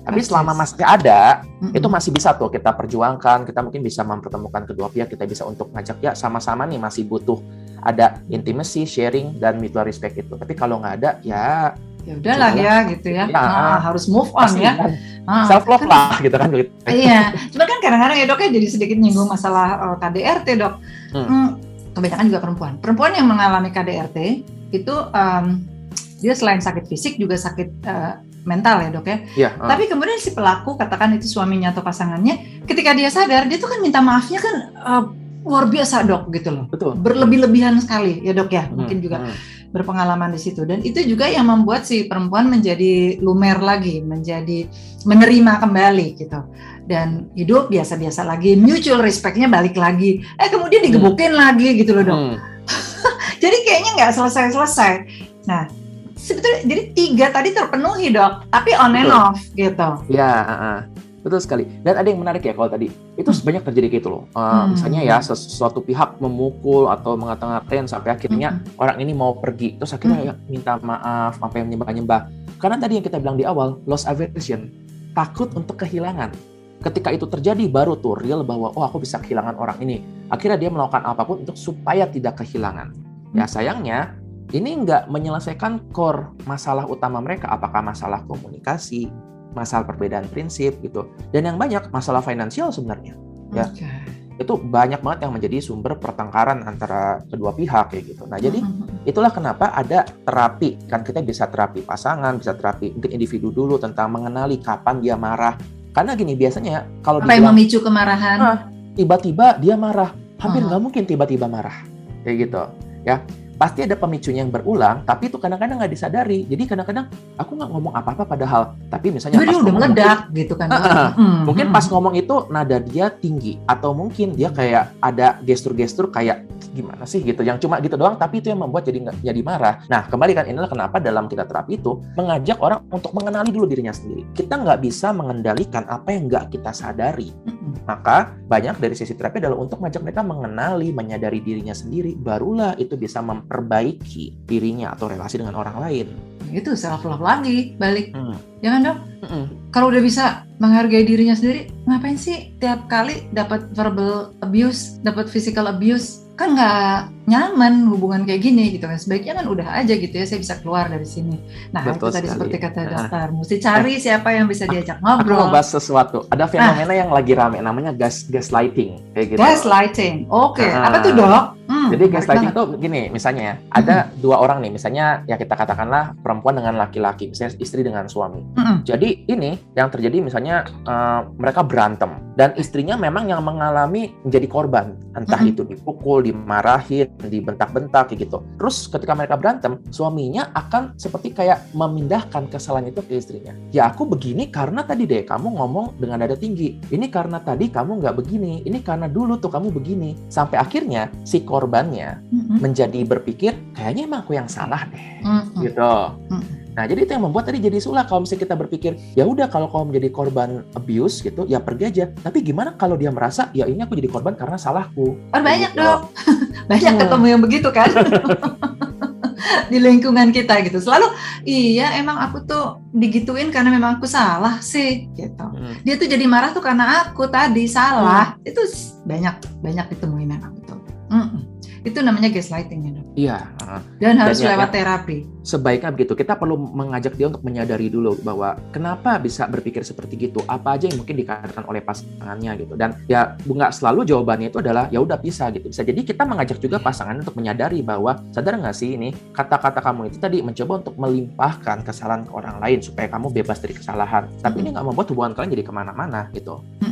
Tapi Persis. selama masih ada, Mhm. itu masih bisa tuh kita perjuangkan, kita mungkin bisa mempertemukan kedua pihak, kita bisa untuk ngajak ya sama-sama nih masih butuh ada intimacy, sharing, dan mutual respect itu. Tapi kalau nggak ada, ya ya udahlah ya gitu ya, Ya, Ah, ah. harus move on pasti ya kan Ah, self love kan- lah gitu kan. gitu. iya (laughs) cuma kan kadang-kadang ya dok ya jadi sedikit nyinggung masalah eh, KDRT dok Hmm. Hmm, kebanyakan juga perempuan perempuan yang mengalami KDRT itu em, dia selain sakit fisik juga sakit eh, mental ya dok ya Ya, ah. tapi kemudian si pelaku katakan itu suaminya atau pasangannya ketika dia sadar dia tuh kan minta maafnya kan eh, luar biasa dok gitu loh betul. berlebih-lebihan sekali ya dok ya Hmm, mungkin juga hmm. Berpengalaman di situ. Dan itu juga yang membuat si perempuan menjadi lumer lagi menjadi menerima kembali gitu. Dan hidup biasa-biasa lagi mutual respectnya balik lagi. Eh kemudian digebukin lagi gitu loh dok. Hmm. (laughs) jadi kayaknya nggak selesai-selesai. Nah sebetulnya jadi tiga tadi terpenuhi dok tapi on and off gitu. Ya, ah. Betul sekali. Dan ada yang menarik ya kalau tadi itu Hmm. banyak terjadi gitu loh. Uh, Hmm. Misalnya ya sesuatu pihak memukul atau mengata-ngatain sampai akhirnya Hmm. orang ini mau pergi, terus akhirnya ya minta maaf, sampai menyembah-nyembah. Karena tadi yang kita bilang di awal, loss aversion, takut untuk kehilangan. Ketika itu terjadi baru tuh real bahwa oh aku bisa kehilangan orang ini. Akhirnya dia melakukan apa pun untuk supaya tidak kehilangan. Ya sayangnya ini nggak menyelesaikan core masalah utama mereka. Apakah masalah komunikasi, masalah perbedaan prinsip gitu. Dan yang banyak masalah finansial sebenarnya. Ya. Itu banyak banget yang menjadi sumber pertengkaran antara kedua pihak kayak gitu. Nah, jadi Mhm. itulah kenapa ada terapi. Kan kita bisa terapi pasangan, bisa terapi mungkin individu dulu tentang mengenali kapan dia marah. Karena gini biasanya kalau apa yang memicu kemarahan Ah. tiba-tiba dia marah, hampir Ah. nggak mungkin tiba-tiba marah. Kayak gitu. Ya. Pasti ada pemicunya yang berulang, tapi itu kadang-kadang nggak disadari. Jadi kadang-kadang aku nggak ngomong apa-apa padahal, tapi misalnya Jadi pas udah meledak gitu kan. Heeh. Hmm, mungkin hmm. pas ngomong itu nada dia tinggi atau mungkin dia kayak ada gestur-gestur kayak gimana sih gitu yang cuma gitu doang tapi itu yang membuat jadi nggak jadi marah nah kembali kan inilah kenapa dalam kita terapi itu mengajak orang untuk mengenali dulu dirinya sendiri kita nggak bisa mengendalikan apa yang nggak kita sadari Mm-mm. maka banyak dari sesi terapi adalah untuk mengajak mereka mengenali menyadari dirinya sendiri barulah itu bisa memperbaiki dirinya atau relasi dengan orang lain Itu self love lagi balik. Hmm. Jangan dong. Kalau udah bisa menghargai dirinya sendiri, ngapain sih tiap kali dapat verbal abuse, dapat physical abuse? Kan nggak nyaman hubungan kayak gini gitu kan. Sebaiknya kan udah aja gitu ya, saya bisa keluar dari sini. Nah, Betul itu tadi sekali. seperti kata Nah. dokter, mesti cari siapa yang bisa diajak Aku mau ngobrol. bahas sesuatu. Ada fenomena yang lagi rame, namanya gas gaslighting, kayak gitu. Gaslighting. Oke, Ah. apa tuh, Dok? Hmm, Jadi menarik gaslighting banget. tuh gini, misalnya ya, ada dua orang nih, misalnya ya kita katakanlah perempuan dengan laki-laki, misalnya istri dengan suami. Mm-mm. Jadi ini yang terjadi misalnya eh, mereka berantem dan istrinya memang yang mengalami menjadi korban, entah Mm-mm. itu dipukul, dimarahin, dibentak-bentak kayak gitu. Terus ketika mereka berantem, suaminya akan seperti kayak memindahkan kesalahan itu ke istrinya. Ya aku begini karena tadi deh kamu ngomong dengan nada tinggi. Ini karena tadi kamu nggak begini. Ini karena dulu tuh kamu begini. Sampai akhirnya si korbannya Mm-mm. menjadi berpikir kayaknya emang aku yang salah deh Mm-mm. gitu. Mm. Nah, jadi itu yang membuat tadi jadi sulah kalau misalnya kita berpikir, ya udah kalau kamu menjadi korban abuse gitu, ya pergi aja. Tapi gimana kalau dia merasa, ya ini aku jadi korban karena salahku. Oh, banyak Gitu. dong. (laughs) banyak Hmm. ketemu yang begitu kan. (laughs) di lingkungan kita gitu. Selalu iya emang aku tuh digituin karena memang aku salah sih gitu. Hmm. Dia tuh jadi marah tuh karena aku tadi salah. Itu s- banyak banyak ditemuin memang betul. Mm-mm. Itu namanya gaslighting ya dok. Iya, Dan harus ya- lewat terapi. sebaiknya begitu. Kita perlu mengajak dia untuk menyadari dulu bahwa kenapa bisa berpikir seperti gitu. Apa aja yang mungkin dikatakan oleh pasangannya gitu. Dan ya nggak selalu jawabannya itu adalah ya udah pisah gitu. Bisa jadi kita mengajak juga pasangan untuk menyadari bahwa sadar nggak sih ini kata-kata kamu itu tadi mencoba untuk melimpahkan kesalahan ke orang lain supaya kamu bebas dari kesalahan. Tapi ini nggak membuat hubungan kalian jadi ke mana-mana gitu. Mm-mm.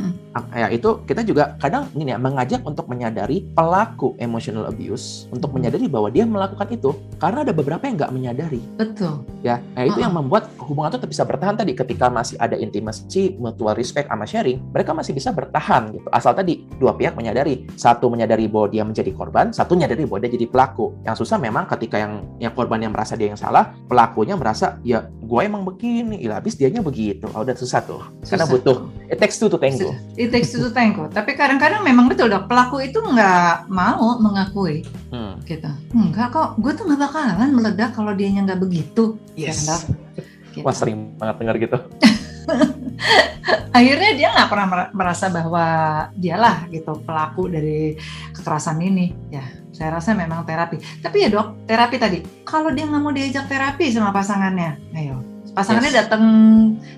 Ya itu kita juga kadang ini ya mengajak untuk menyadari pelaku emotional abuse untuk menyadari bahwa dia melakukan itu karena ada beberapa yang nggak menyadari. Betul. ya nah itu Uh-uh. yang membuat hubungan itu tetap bisa bertahan tadi. Ketika masih ada intimasi mutual respect sama sharing mereka masih bisa bertahan gitu. Asal tadi dua pihak menyadari. Satu menyadari bahwa dia menjadi korban satu menyadari bahwa dia jadi pelaku. Yang susah memang ketika yang yang korban yang merasa dia yang salah pelakunya merasa ya gue emang begini. Ya habis dianya begitu. Oh, udah susah tuh. Karena Susah butuh tuh. it takes two to tango It takes two to tango. Tapi kadang-kadang memang betul dok, pelaku itu nggak mau mengakui Hmm. gitu. Enggak kok, gue tuh nggak bakalan meledak kalau dianya nggak begitu. Yes. Ya? Gitu. Wah sering banget dengar gitu. (laughs) Akhirnya dia nggak pernah mer- merasa bahwa dialah gitu pelaku dari kekerasan ini. Ya, saya rasa memang terapi. Tapi ya dok, terapi tadi. Kalau dia nggak mau diajak terapi sama pasangannya, ayo. Pasangannya Yes. datang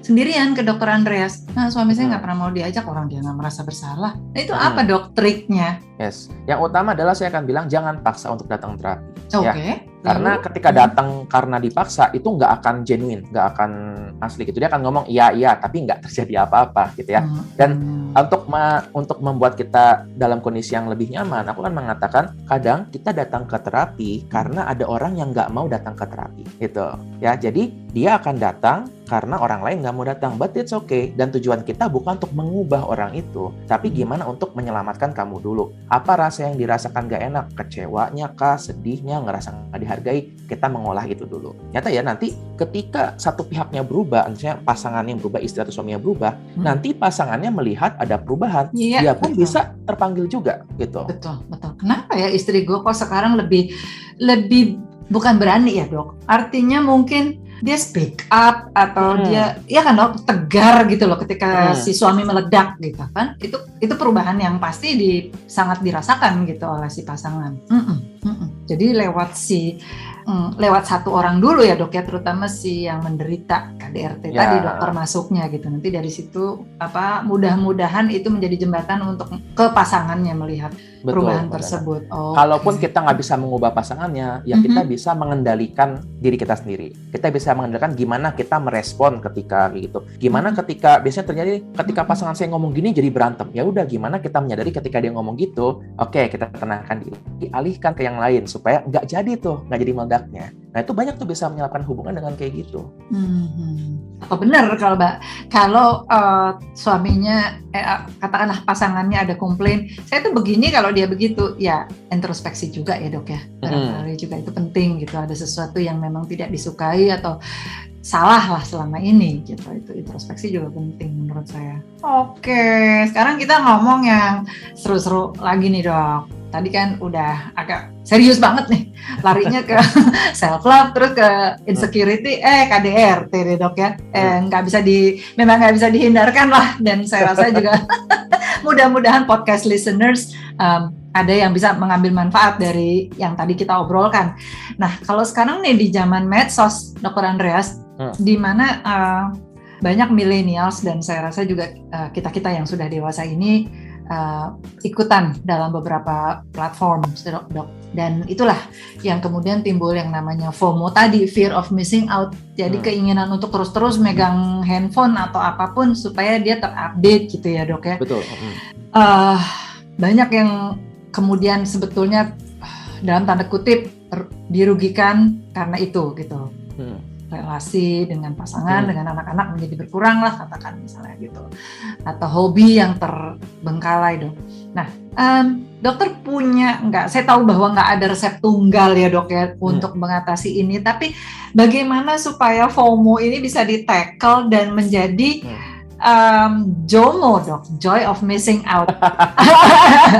sendirian ke dokter Andreas. Nah, suami saya nggak Hmm. pernah mau diajak, orang dia nggak merasa bersalah. Nah, itu Hmm. apa dok triknya? Yes. Yang utama adalah saya akan bilang jangan paksa untuk datang terapi. Oke. Ya, Karena Lalu? ketika datang karena dipaksa itu nggak akan genuine, nggak akan asli gitu. Dia akan ngomong iya iya tapi nggak terjadi apa-apa gitu ya. Hmm. Dan Untuk ma- untuk membuat kita dalam kondisi yang lebih nyaman, aku kan mengatakan kadang kita datang ke terapi karena ada orang yang nggak mau datang ke terapi gitu ya. Jadi dia akan datang karena orang lain nggak mau datang, but it's okay. Dan tujuan kita bukan untuk mengubah orang itu, tapi gimana untuk menyelamatkan kamu dulu. Apa rasa yang dirasakan gak enak? Kecewanya kah? Sedihnya? Ngerasa nggak dihargai? Kita mengolah itu dulu. Nyata ya nanti ketika satu pihaknya berubah, misalnya pasangan yang berubah, istri atau suaminya berubah, Hmm. nanti pasangannya melihat ada perubahan, Iya, dia pun betul. bisa terpanggil juga gitu. Betul, betul. Kenapa ya istri gue kok sekarang lebih lebih bukan berani ya dok? Artinya mungkin dia speak up atau Hmm. dia ya kan dok tegar gitu loh ketika Hmm. si suami meledak gitu kan? Itu itu perubahan yang pasti di sangat dirasakan gitu oleh si pasangan. Mm-mm, mm-mm. Jadi lewat si mm, lewat satu orang dulu ya dok ya terutama si yang menderita KDRT ya. tadi dokter masuknya gitu nanti dari situ apa mudah-mudahan itu menjadi jembatan untuk ke pasangannya melihat Betul, perubahan benar. tersebut. Oh, Kalaupun okay. kita nggak bisa mengubah pasangannya, ya mm -hmm. kita bisa mengendalikan diri kita sendiri. Kita bisa mengendalikan gimana kita merespon ketika gitu. Gimana mm -hmm. ketika biasanya terjadi ketika pasangan saya ngomong gini jadi berantem. Ya udah gimana kita menyadari ketika dia ngomong gitu, oke okay, kita tenangkan diri, dialihkan ke yang lain supaya nggak jadi tuh, nggak jadi meledaknya. Nah itu banyak tuh bisa menyalakan hubungan dengan kayak gitu. Hmm. Apa benar kalau mbak kalau uh, suaminya eh, katakanlah pasangannya ada komplain, saya tuh begini kalau dia begitu ya introspeksi juga ya dok ya barangkali hmm. juga itu penting gitu ada sesuatu yang memang tidak disukai atau salah lah selama ini gitu itu introspeksi juga penting menurut saya oke sekarang kita ngomong yang seru-seru lagi nih dok tadi kan udah agak serius banget nih larinya ke (laughs) self love terus ke insecurity eh KDR deh dok ya eh hmm. nggak bisa di memang nggak bisa dihindarkan lah dan saya rasa juga (laughs) mudah-mudahan podcast listeners um, ada yang bisa mengambil manfaat dari yang tadi kita obrolkan. Nah, kalau sekarang nih di zaman medsos, Dr. Andreas, hmm. di mana uh, banyak millennials dan saya rasa juga uh, kita-kita yang sudah dewasa ini uh, ikutan dalam beberapa platform, dok. Dan itulah yang kemudian timbul yang namanya FOMO tadi, fear of missing out. Jadi hmm. keinginan untuk terus-terus megang handphone atau apa pun supaya dia terupdate gitu ya dok ya. Betul. Hmm. Uh, banyak yang kemudian sebetulnya dalam tanda kutip dirugikan karena itu gitu. Hmm. Relasi dengan pasangan hmm. dengan anak-anak menjadi berkurang lah katakan misalnya gitu atau hobi yang terbengkalai dok. Nah um, dokter punya nggak? Saya tahu bahwa nggak ada resep tunggal ya dok ya hmm. untuk mengatasi ini. Tapi bagaimana supaya FOMO ini bisa di tackle dan menjadi hmm um, JOMO dok, joy of missing out. (laughs)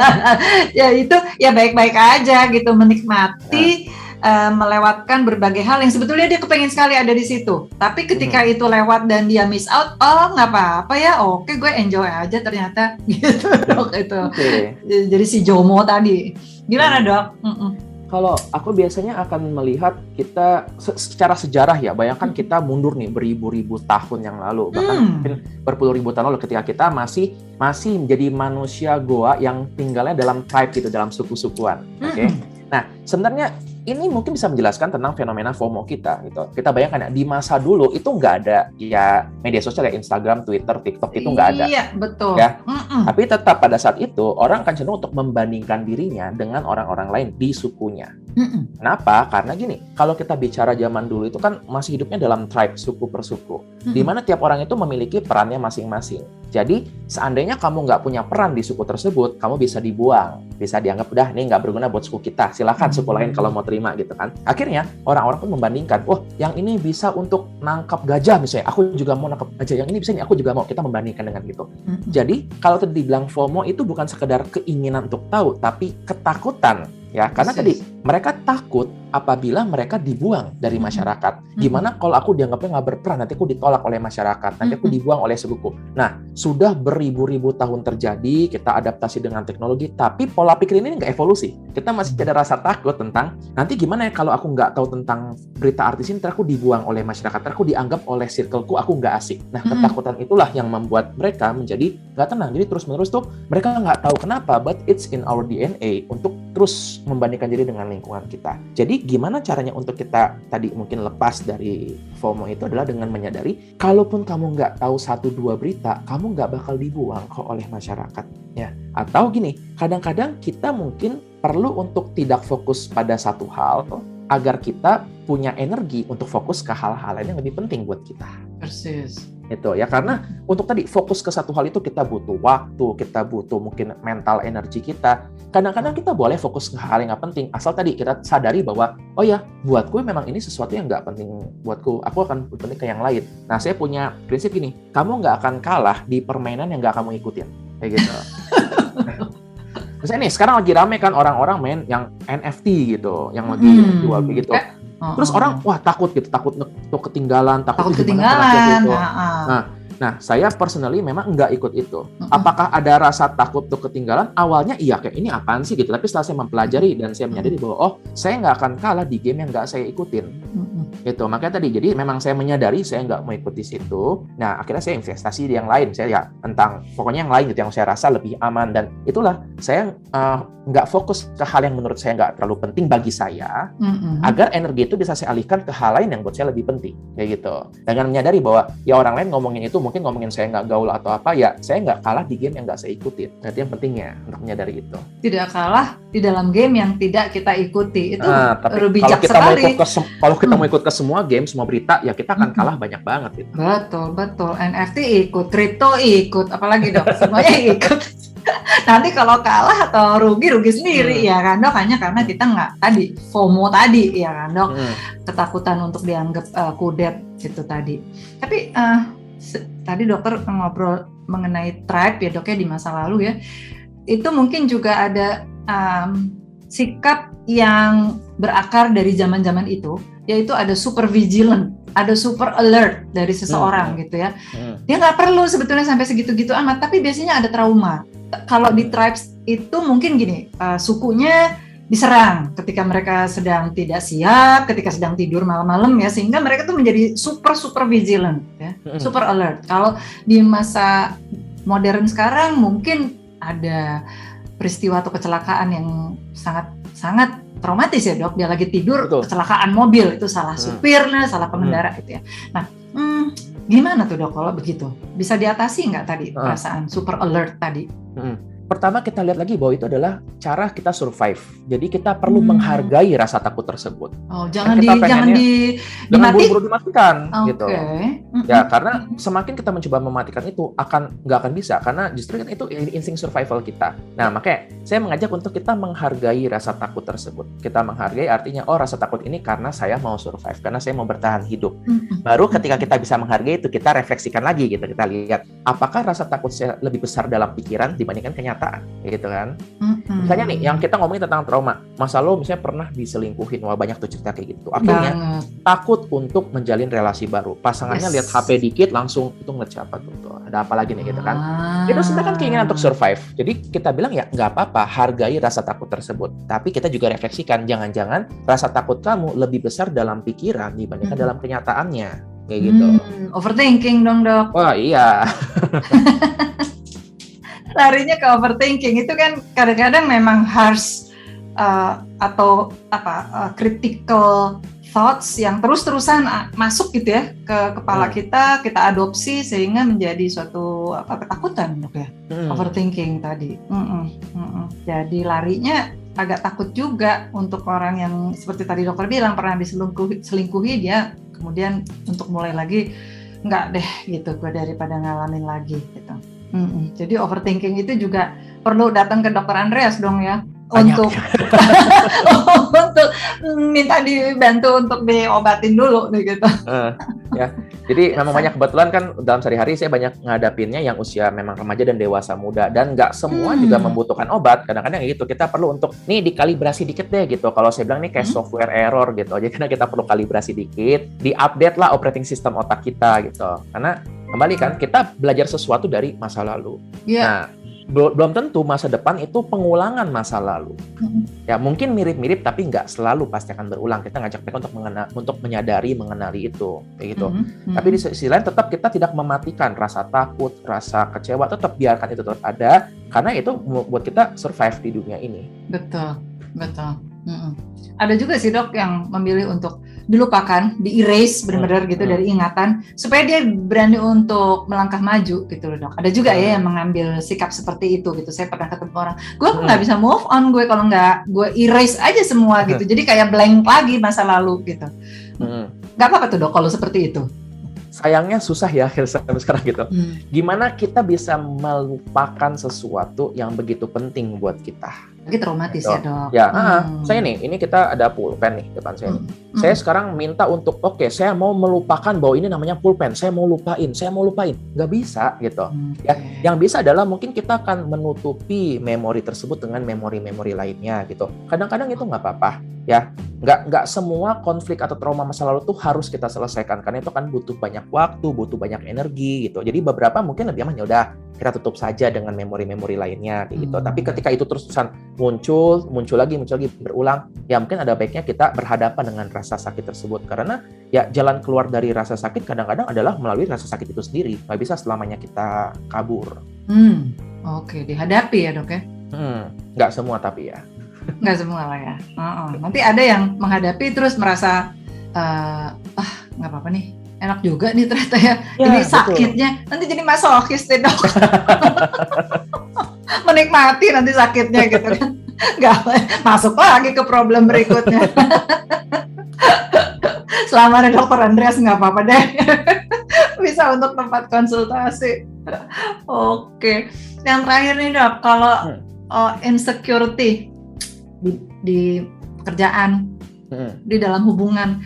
(laughs) ya itu ya baik-baik aja gitu menikmati uh, melewatkan berbagai hal yang sebetulnya dia kepengen sekali ada di situ. Tapi ketika hmm. itu lewat dan dia miss out, oh nggak apa-apa ya, oke gue enjoy aja ternyata (laughs) gitu dok itu. Okay. Jadi si JOMO tadi, gimana hmm. dok? Mm -mm kalau aku biasanya akan melihat kita secara sejarah ya, bayangkan kita mundur nih beribu-ribu tahun yang lalu, bahkan hmm. mungkin berpuluh ribu tahun lalu ketika kita masih masih menjadi manusia goa yang tinggalnya dalam tribe gitu, dalam suku-sukuan. Oke. Okay? Hmm. Nah, sebenarnya ini mungkin bisa menjelaskan tentang fenomena FOMO kita gitu. Kita bayangkan ya di masa dulu itu nggak ada ya media sosial ya Instagram, Twitter, TikTok itu nggak ada. Iya betul. Ya. Mm -mm. Tapi tetap pada saat itu orang akan cenderung untuk membandingkan dirinya dengan orang-orang lain di sukunya. Mm -mm. Kenapa? Karena gini, kalau kita bicara zaman dulu itu kan masih hidupnya dalam tribe suku per suku, di mana tiap orang itu memiliki perannya masing-masing. Jadi seandainya kamu nggak punya peran di suku tersebut, kamu bisa dibuang, bisa dianggap udah ini nggak berguna buat suku kita. Silahkan suku lain kalau mau terima gitu kan. Akhirnya orang-orang pun membandingkan, oh yang ini bisa untuk nangkap gajah misalnya, aku juga mau nangkap gajah, yang ini bisa nih aku juga mau. Kita membandingkan dengan gitu. Mm-hmm. Jadi kalau tadi dibilang FOMO itu bukan sekedar keinginan untuk tahu, tapi ketakutan ya karena tadi mereka takut apabila mereka dibuang dari masyarakat. Gimana kalau aku dianggapnya nggak berperan, nanti aku ditolak oleh masyarakat, nanti aku dibuang oleh sukuku. Nah, sudah beribu-ribu tahun terjadi, kita adaptasi dengan teknologi, tapi pola pikir ini nggak evolusi. Kita masih ada rasa takut tentang nanti gimana ya kalau aku nggak tahu tentang berita artis ini, aku dibuang oleh masyarakat, aku dianggap oleh circleku, aku nggak asik. Nah, ketakutan itulah yang membuat mereka menjadi nggak tenang. Jadi terus-menerus tuh mereka nggak tahu kenapa, but it's in our DNA untuk terus membandingkan diri dengan lingkungan kita. Jadi gimana caranya untuk kita tadi mungkin lepas dari FOMO itu adalah dengan menyadari kalaupun kamu nggak tahu satu dua berita, kamu nggak bakal dibuang kok oleh masyarakat ya. Atau gini, kadang-kadang kita mungkin perlu untuk tidak fokus pada satu hal agar kita punya energi untuk fokus ke hal-hal lain yang lebih penting buat kita. Persis. Itu ya karena untuk tadi fokus ke satu hal itu kita butuh waktu, kita butuh mungkin mental energi kita. Kadang-kadang kita boleh fokus ke hal yang nggak penting, asal tadi kita sadari bahwa oh ya buatku memang ini sesuatu yang nggak penting buatku. Aku akan penting ke yang lain. Nah saya punya prinsip gini, kamu nggak akan kalah di permainan yang nggak kamu ikutin, kayak gitu. (laughs) Misalnya nih sekarang lagi rame kan orang-orang main yang NFT gitu, yang lagi hmm. jual gitu. Eh, Terus orang wah takut gitu, takut untuk ketinggalan, takut, takut ketinggalan. Gitu. Nah, nah, Nah, saya personally memang nggak ikut itu. Apakah ada rasa takut untuk ketinggalan? Awalnya iya, kayak ini apaan sih gitu. Tapi setelah saya mempelajari dan saya menyadari bahwa oh, saya nggak akan kalah di game yang nggak saya ikutin. Gitu. Makanya tadi, jadi memang saya menyadari saya nggak mau ikut di situ. Nah, akhirnya saya investasi di yang lain. Saya ya tentang pokoknya yang lain gitu yang saya rasa lebih aman dan itulah saya uh, nggak fokus ke hal yang menurut saya nggak terlalu penting bagi saya, mm-hmm. agar energi itu bisa saya alihkan ke hal lain yang buat saya lebih penting, kayak gitu. Dengan menyadari bahwa ya orang lain ngomongin itu mungkin ngomongin saya nggak gaul atau apa, ya saya nggak kalah di game yang nggak saya ikutin. Berarti yang pentingnya untuk menyadari itu. Tidak kalah di dalam game yang tidak kita ikuti itu nah, tapi kalau kita sekali. mau ikut kalau kita mau ikut ke semua game, semua berita, ya kita akan kalah banyak banget. Gitu. Betul betul. NFT ikut, kripto ikut, apalagi dok semuanya (laughs) ikut. nanti kalau kalah atau rugi rugi sendiri hmm. ya kan dok hanya karena kita nggak tadi FOMO tadi ya kan dok hmm. ketakutan untuk dianggap uh, kudet itu tadi tapi uh, tadi dokter ngobrol mengenai tribe ya dok ya di masa lalu ya itu mungkin juga ada um, sikap yang berakar dari zaman-zaman itu yaitu ada super vigilant, ada super alert dari seseorang hmm. gitu ya. Hmm. Dia nggak perlu sebetulnya sampai segitu-gitu amat, tapi biasanya ada trauma kalau di tribes itu mungkin gini, uh, sukunya diserang ketika mereka sedang tidak siap, ketika sedang tidur malam-malam ya, sehingga mereka tuh menjadi super super vigilant ya, super alert. Kalau di masa modern sekarang mungkin ada peristiwa atau kecelakaan yang sangat sangat traumatis ya dok. Dia lagi tidur Betul. kecelakaan mobil itu salah supir lah, salah pengendara hmm. gitu ya. Nah, hmm, gimana tuh dok kalau begitu? Bisa diatasi nggak tadi perasaan super alert tadi? Hmm. Pertama kita lihat lagi bahwa itu adalah cara kita survive. Jadi kita perlu hmm. menghargai rasa takut tersebut. Oh, jangan di jangan di jangan buru-buru dimatikan okay. gitu. Ya, karena semakin kita mencoba mematikan itu akan nggak akan bisa karena justru kan itu insting survival kita. Nah, makanya saya mengajak untuk kita menghargai rasa takut tersebut. Kita menghargai artinya oh rasa takut ini karena saya mau survive, karena saya mau bertahan hidup. Baru ketika kita bisa menghargai itu kita refleksikan lagi gitu. Kita lihat apakah rasa takut saya lebih besar dalam pikiran dibandingkan kenyataan kenyataan gitu kan mm-hmm. misalnya nih yang kita ngomongin tentang trauma masa lo misalnya pernah diselingkuhin wah banyak tuh cerita kayak gitu akhirnya Banget. takut untuk menjalin relasi baru pasangannya yes. lihat HP dikit langsung itu ngeliat siapa tuh, tuh ada apa lagi nih gitu kan ah. itu sebenarnya kan keinginan untuk survive jadi kita bilang ya nggak apa-apa hargai rasa takut tersebut tapi kita juga refleksikan jangan-jangan rasa takut kamu lebih besar dalam pikiran dibandingkan mm-hmm. dalam kenyataannya kayak gitu hmm, overthinking dong dok wah iya (laughs) larinya ke overthinking itu kan kadang-kadang memang harus uh, atau apa uh, critical thoughts yang terus-terusan uh, masuk gitu ya ke kepala hmm. kita kita adopsi sehingga menjadi suatu apa ketakutan dok ya hmm. overthinking tadi mm -mm, mm -mm. jadi larinya agak takut juga untuk orang yang seperti tadi dokter bilang pernah diselingkuhi selingkuhi dia kemudian untuk mulai lagi nggak deh gitu gue daripada ngalamin lagi gitu Mm-mm. Jadi overthinking itu juga perlu datang ke dokter Andreas dong ya Banyak. untuk (laughs) untuk minta dibantu untuk diobatin dulu nih gitu. Uh, ya. Jadi memang banyak kebetulan kan dalam sehari-hari saya banyak ngadapinnya yang usia memang remaja dan dewasa muda dan nggak semua hmm. juga membutuhkan obat. Kadang-kadang gitu kita perlu untuk nih dikalibrasi dikit deh gitu. Kalau saya bilang nih kayak hmm. software error gitu. Jadi karena kita perlu kalibrasi dikit, diupdate lah operating system otak kita gitu. Karena kembali kan kita belajar sesuatu dari masa lalu. Yeah. Nah, belum tentu masa depan itu pengulangan masa lalu. Mm-hmm. Ya mungkin mirip-mirip tapi nggak selalu pasti akan berulang. Kita ngajak mereka untuk mengenal, untuk menyadari mengenali itu, kayak gitu. Mm-hmm. Tapi di sisi lain tetap kita tidak mematikan rasa takut, rasa kecewa, tetap biarkan itu tetap ada karena itu buat kita survive di dunia ini. Betul, betul. Mm-hmm. Ada juga sih dok yang memilih untuk dilupakan, di erase benar-benar gitu hmm. dari ingatan supaya dia berani untuk melangkah maju gitu loh dok. Ada juga ya hmm. yang mengambil sikap seperti itu gitu. Saya pernah ketemu orang, gue hmm. nggak bisa move on gue kalau nggak gue erase aja semua gitu. Jadi kayak blank lagi masa lalu gitu. Hmm. Gak apa-apa tuh dok kalau seperti itu sayangnya susah ya sampai sekarang gitu. Hmm. Gimana kita bisa melupakan sesuatu yang begitu penting buat kita? Lagi traumatis gitu. ya dok. Ya, hmm. ah, saya nih, ini kita ada pulpen nih depan saya. Hmm. Hmm. Saya sekarang minta untuk, oke, okay, saya mau melupakan bahwa ini namanya pulpen. Saya mau lupain, saya mau lupain. Nggak bisa gitu. Hmm. Ya, yang bisa adalah mungkin kita akan menutupi memori tersebut dengan memori-memori lainnya gitu. Kadang-kadang itu nggak apa-apa. Ya, nggak nggak semua konflik atau trauma masa lalu tuh harus kita selesaikan karena itu kan butuh banyak waktu, butuh banyak energi gitu. Jadi beberapa mungkin lebih aman ya udah kita tutup saja dengan memori-memori lainnya kayak gitu. Hmm. Tapi ketika itu terus terusan muncul, muncul lagi, muncul lagi berulang, ya mungkin ada baiknya kita berhadapan dengan rasa sakit tersebut karena ya jalan keluar dari rasa sakit kadang-kadang adalah melalui rasa sakit itu sendiri. Nggak bisa selamanya kita kabur. Hmm. Oke, dihadapi ya dok ya? Hmm, nggak semua tapi ya. Nggak semua lah ya. Uh -uh. Nanti ada yang menghadapi terus merasa uh, ah nggak apa-apa nih enak juga nih ternyata ya. ya ini sakitnya betul. nanti jadi masokis deh dok. (laughs) Menikmati nanti sakitnya gitu kan. Nggak masuk lagi ke problem berikutnya. (laughs) Selama ada dokter Andreas nggak apa-apa deh. (laughs) Bisa untuk tempat konsultasi. Oke. Yang terakhir nih dok, kalau hmm. oh, insecurity di, di pekerjaan, hmm. di dalam hubungan.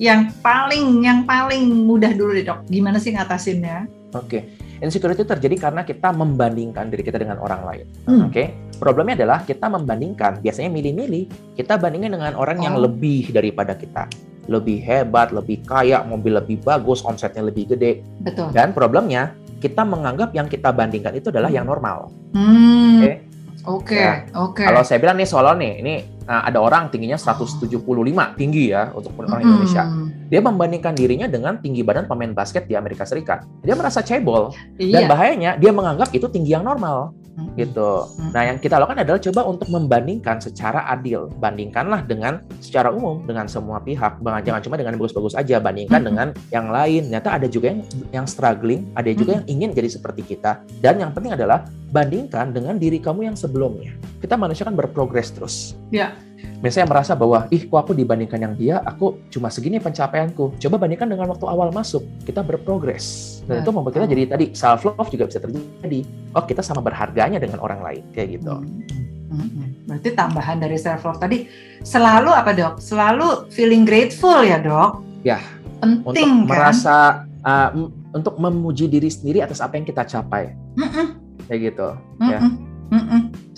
Yang paling yang paling mudah dulu deh dok, gimana sih ngatasinnya? Oke, okay. insecurity terjadi karena kita membandingkan diri kita dengan orang lain. Hmm. Oke, okay? problemnya adalah kita membandingkan. Biasanya milih-milih, kita bandingin dengan orang oh. yang lebih daripada kita lebih hebat, lebih kaya, mobil lebih bagus, omsetnya lebih gede. Betul. Dan problemnya kita menganggap yang kita bandingkan itu adalah yang normal. Hmm. Oke. Okay? Oke, okay, ya. oke. Okay. Kalau saya bilang nih soal nih, ini nah, ada orang tingginya 175 tinggi ya untuk orang hmm. Indonesia. Dia membandingkan dirinya dengan tinggi badan pemain basket di Amerika Serikat. Dia merasa cebol iya. dan bahayanya dia menganggap itu tinggi yang normal gitu. Nah, yang kita lakukan adalah coba untuk membandingkan secara adil. Bandingkanlah dengan secara umum dengan semua pihak. Jangan cuma dengan bagus-bagus aja, bandingkan dengan yang lain. Ternyata ada juga yang yang struggling, ada juga yang ingin jadi seperti kita. Dan yang penting adalah bandingkan dengan diri kamu yang sebelumnya. Kita manusia kan berprogres terus. Ya misalnya merasa bahwa ih kok aku dibandingkan yang dia aku cuma segini pencapaianku coba bandingkan dengan waktu awal masuk kita berprogres dan nah, itu membuat kita jadi tadi self love juga bisa terjadi oh kita sama berharganya dengan orang lain kayak gitu hmm, hmm, hmm. berarti tambahan dari self love tadi selalu apa dok selalu feeling grateful ya dok ya penting untuk kan? merasa uh, untuk memuji diri sendiri atas apa yang kita capai mm -mm. kayak gitu mm -mm. ya.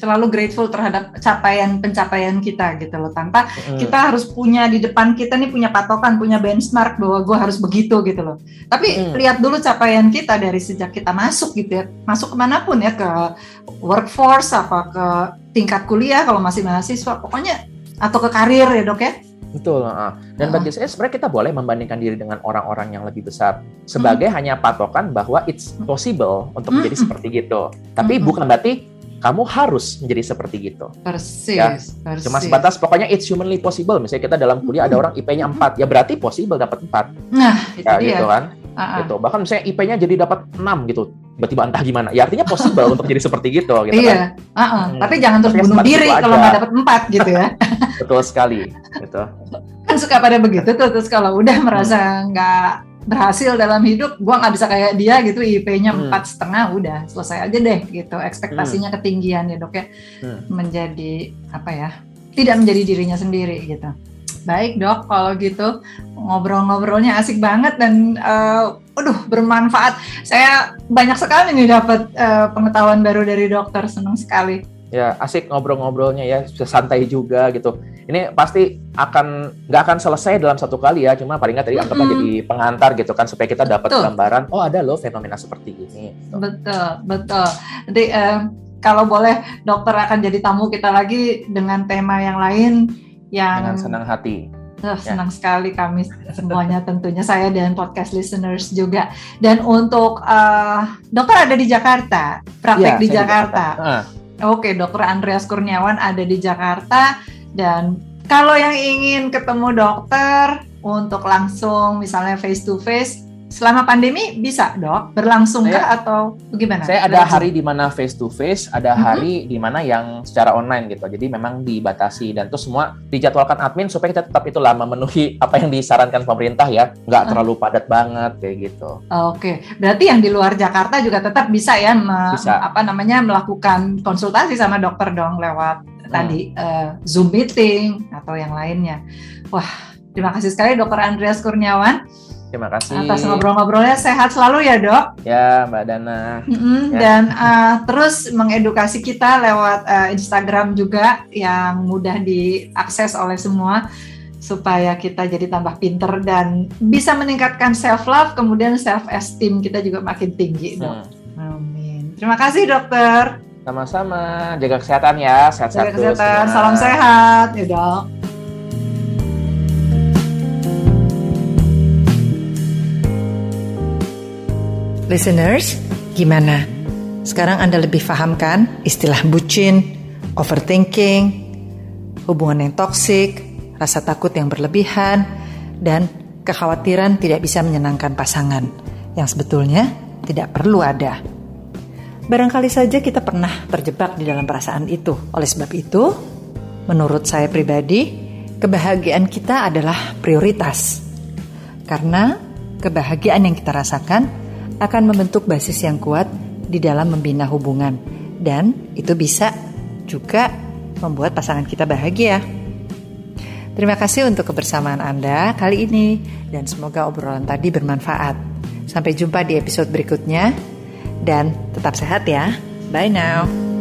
Selalu grateful terhadap capaian pencapaian kita gitu loh. Tanpa mm. kita harus punya di depan kita nih punya patokan, punya benchmark bahwa gue harus begitu gitu loh. Tapi mm. lihat dulu capaian kita dari sejak kita masuk gitu ya, masuk ke mana pun ya ke workforce apa ke tingkat kuliah kalau masih mahasiswa, pokoknya atau ke karir ya dok ya. Betul. Dan bagi saya sebenarnya kita boleh membandingkan diri dengan orang-orang yang lebih besar sebagai hmm. hanya patokan bahwa it's possible untuk menjadi seperti gitu. Tapi hmm. bukan berarti kamu harus menjadi seperti gitu. Persis, ya. persis. Cuma sebatas pokoknya it's humanly possible. Misalnya kita dalam kuliah ada orang IP-nya 4, ya berarti possible dapat 4. Nah, itu ya, dia. gitu kan. Uh-uh. Gitu. Bahkan misalnya IP-nya jadi dapat 6 gitu. Tiba-tiba entah gimana. Ya artinya possible untuk jadi seperti gitu gitu iya. kan. Uh-uh. Hmm. Tapi jangan terus bunuh diri kalau nggak dapat 4 gitu ya. (laughs) Betul sekali gitu. Kan suka pada begitu tuh terus kalau udah merasa nggak berhasil dalam hidup, gue nggak bisa kayak dia gitu, IP-nya hmm. empat setengah, udah selesai aja deh gitu. Ekspektasinya hmm. ketinggian ya dok ya, hmm. menjadi apa ya? Tidak menjadi dirinya sendiri gitu. Baik dok, kalau gitu ngobrol-ngobrolnya asik banget dan uh, aduh bermanfaat. Saya banyak sekali nih dapat uh, pengetahuan baru dari dokter, senang sekali ya asik ngobrol-ngobrolnya ya santai juga gitu ini pasti akan nggak akan selesai dalam satu kali ya cuma paling nggak tadi anggapnya mm -hmm. jadi pengantar gitu kan supaya kita dapat gambaran oh ada loh fenomena seperti ini gitu. betul betul jadi eh, kalau boleh dokter akan jadi tamu kita lagi dengan tema yang lain yang dengan senang hati Oh, senang ya. sekali kami (laughs) semuanya tentunya saya dan podcast listeners juga. Dan untuk uh, dokter ada di Jakarta, praktek ya, di Jakarta. Di Jakarta. Uh. Oke, Dokter Andreas Kurniawan ada di Jakarta. Dan kalau yang ingin ketemu dokter untuk langsung misalnya face to face Selama pandemi bisa dok berlangsung kah atau bagaimana? Saya ada berlangsung? hari di mana face to face, ada mm-hmm. hari di mana yang secara online gitu. Jadi memang dibatasi dan itu semua dijadwalkan admin supaya kita tetap itulah memenuhi apa yang disarankan pemerintah ya, nggak uh. terlalu padat banget kayak gitu. Oke, okay. berarti yang di luar Jakarta juga tetap bisa ya, me- bisa. apa namanya melakukan konsultasi sama dokter dong lewat hmm. tadi uh, Zoom meeting atau yang lainnya. Wah, terima kasih sekali Dokter Andreas Kurniawan. Terima kasih. Atas ngobrol-ngobrolnya sehat selalu ya dok. Ya Mbak Dana. Mm-hmm. Ya. Dan uh, terus mengedukasi kita lewat uh, Instagram juga yang mudah diakses oleh semua. supaya kita jadi tambah pinter dan bisa meningkatkan self love kemudian self esteem kita juga makin tinggi dok. Hmm. Amin. Terima kasih dokter. Sama-sama. Jaga kesehatan ya. Sehat-sehat. Jaga kesehatan. Semua. Salam sehat ya dok. Listeners, gimana? Sekarang Anda lebih paham kan istilah bucin, overthinking, hubungan yang toksik, rasa takut yang berlebihan, dan kekhawatiran tidak bisa menyenangkan pasangan yang sebetulnya tidak perlu ada. Barangkali saja kita pernah terjebak di dalam perasaan itu. Oleh sebab itu, menurut saya pribadi, kebahagiaan kita adalah prioritas. Karena kebahagiaan yang kita rasakan akan membentuk basis yang kuat di dalam membina hubungan dan itu bisa juga membuat pasangan kita bahagia. Terima kasih untuk kebersamaan Anda kali ini dan semoga obrolan tadi bermanfaat. Sampai jumpa di episode berikutnya dan tetap sehat ya. Bye now.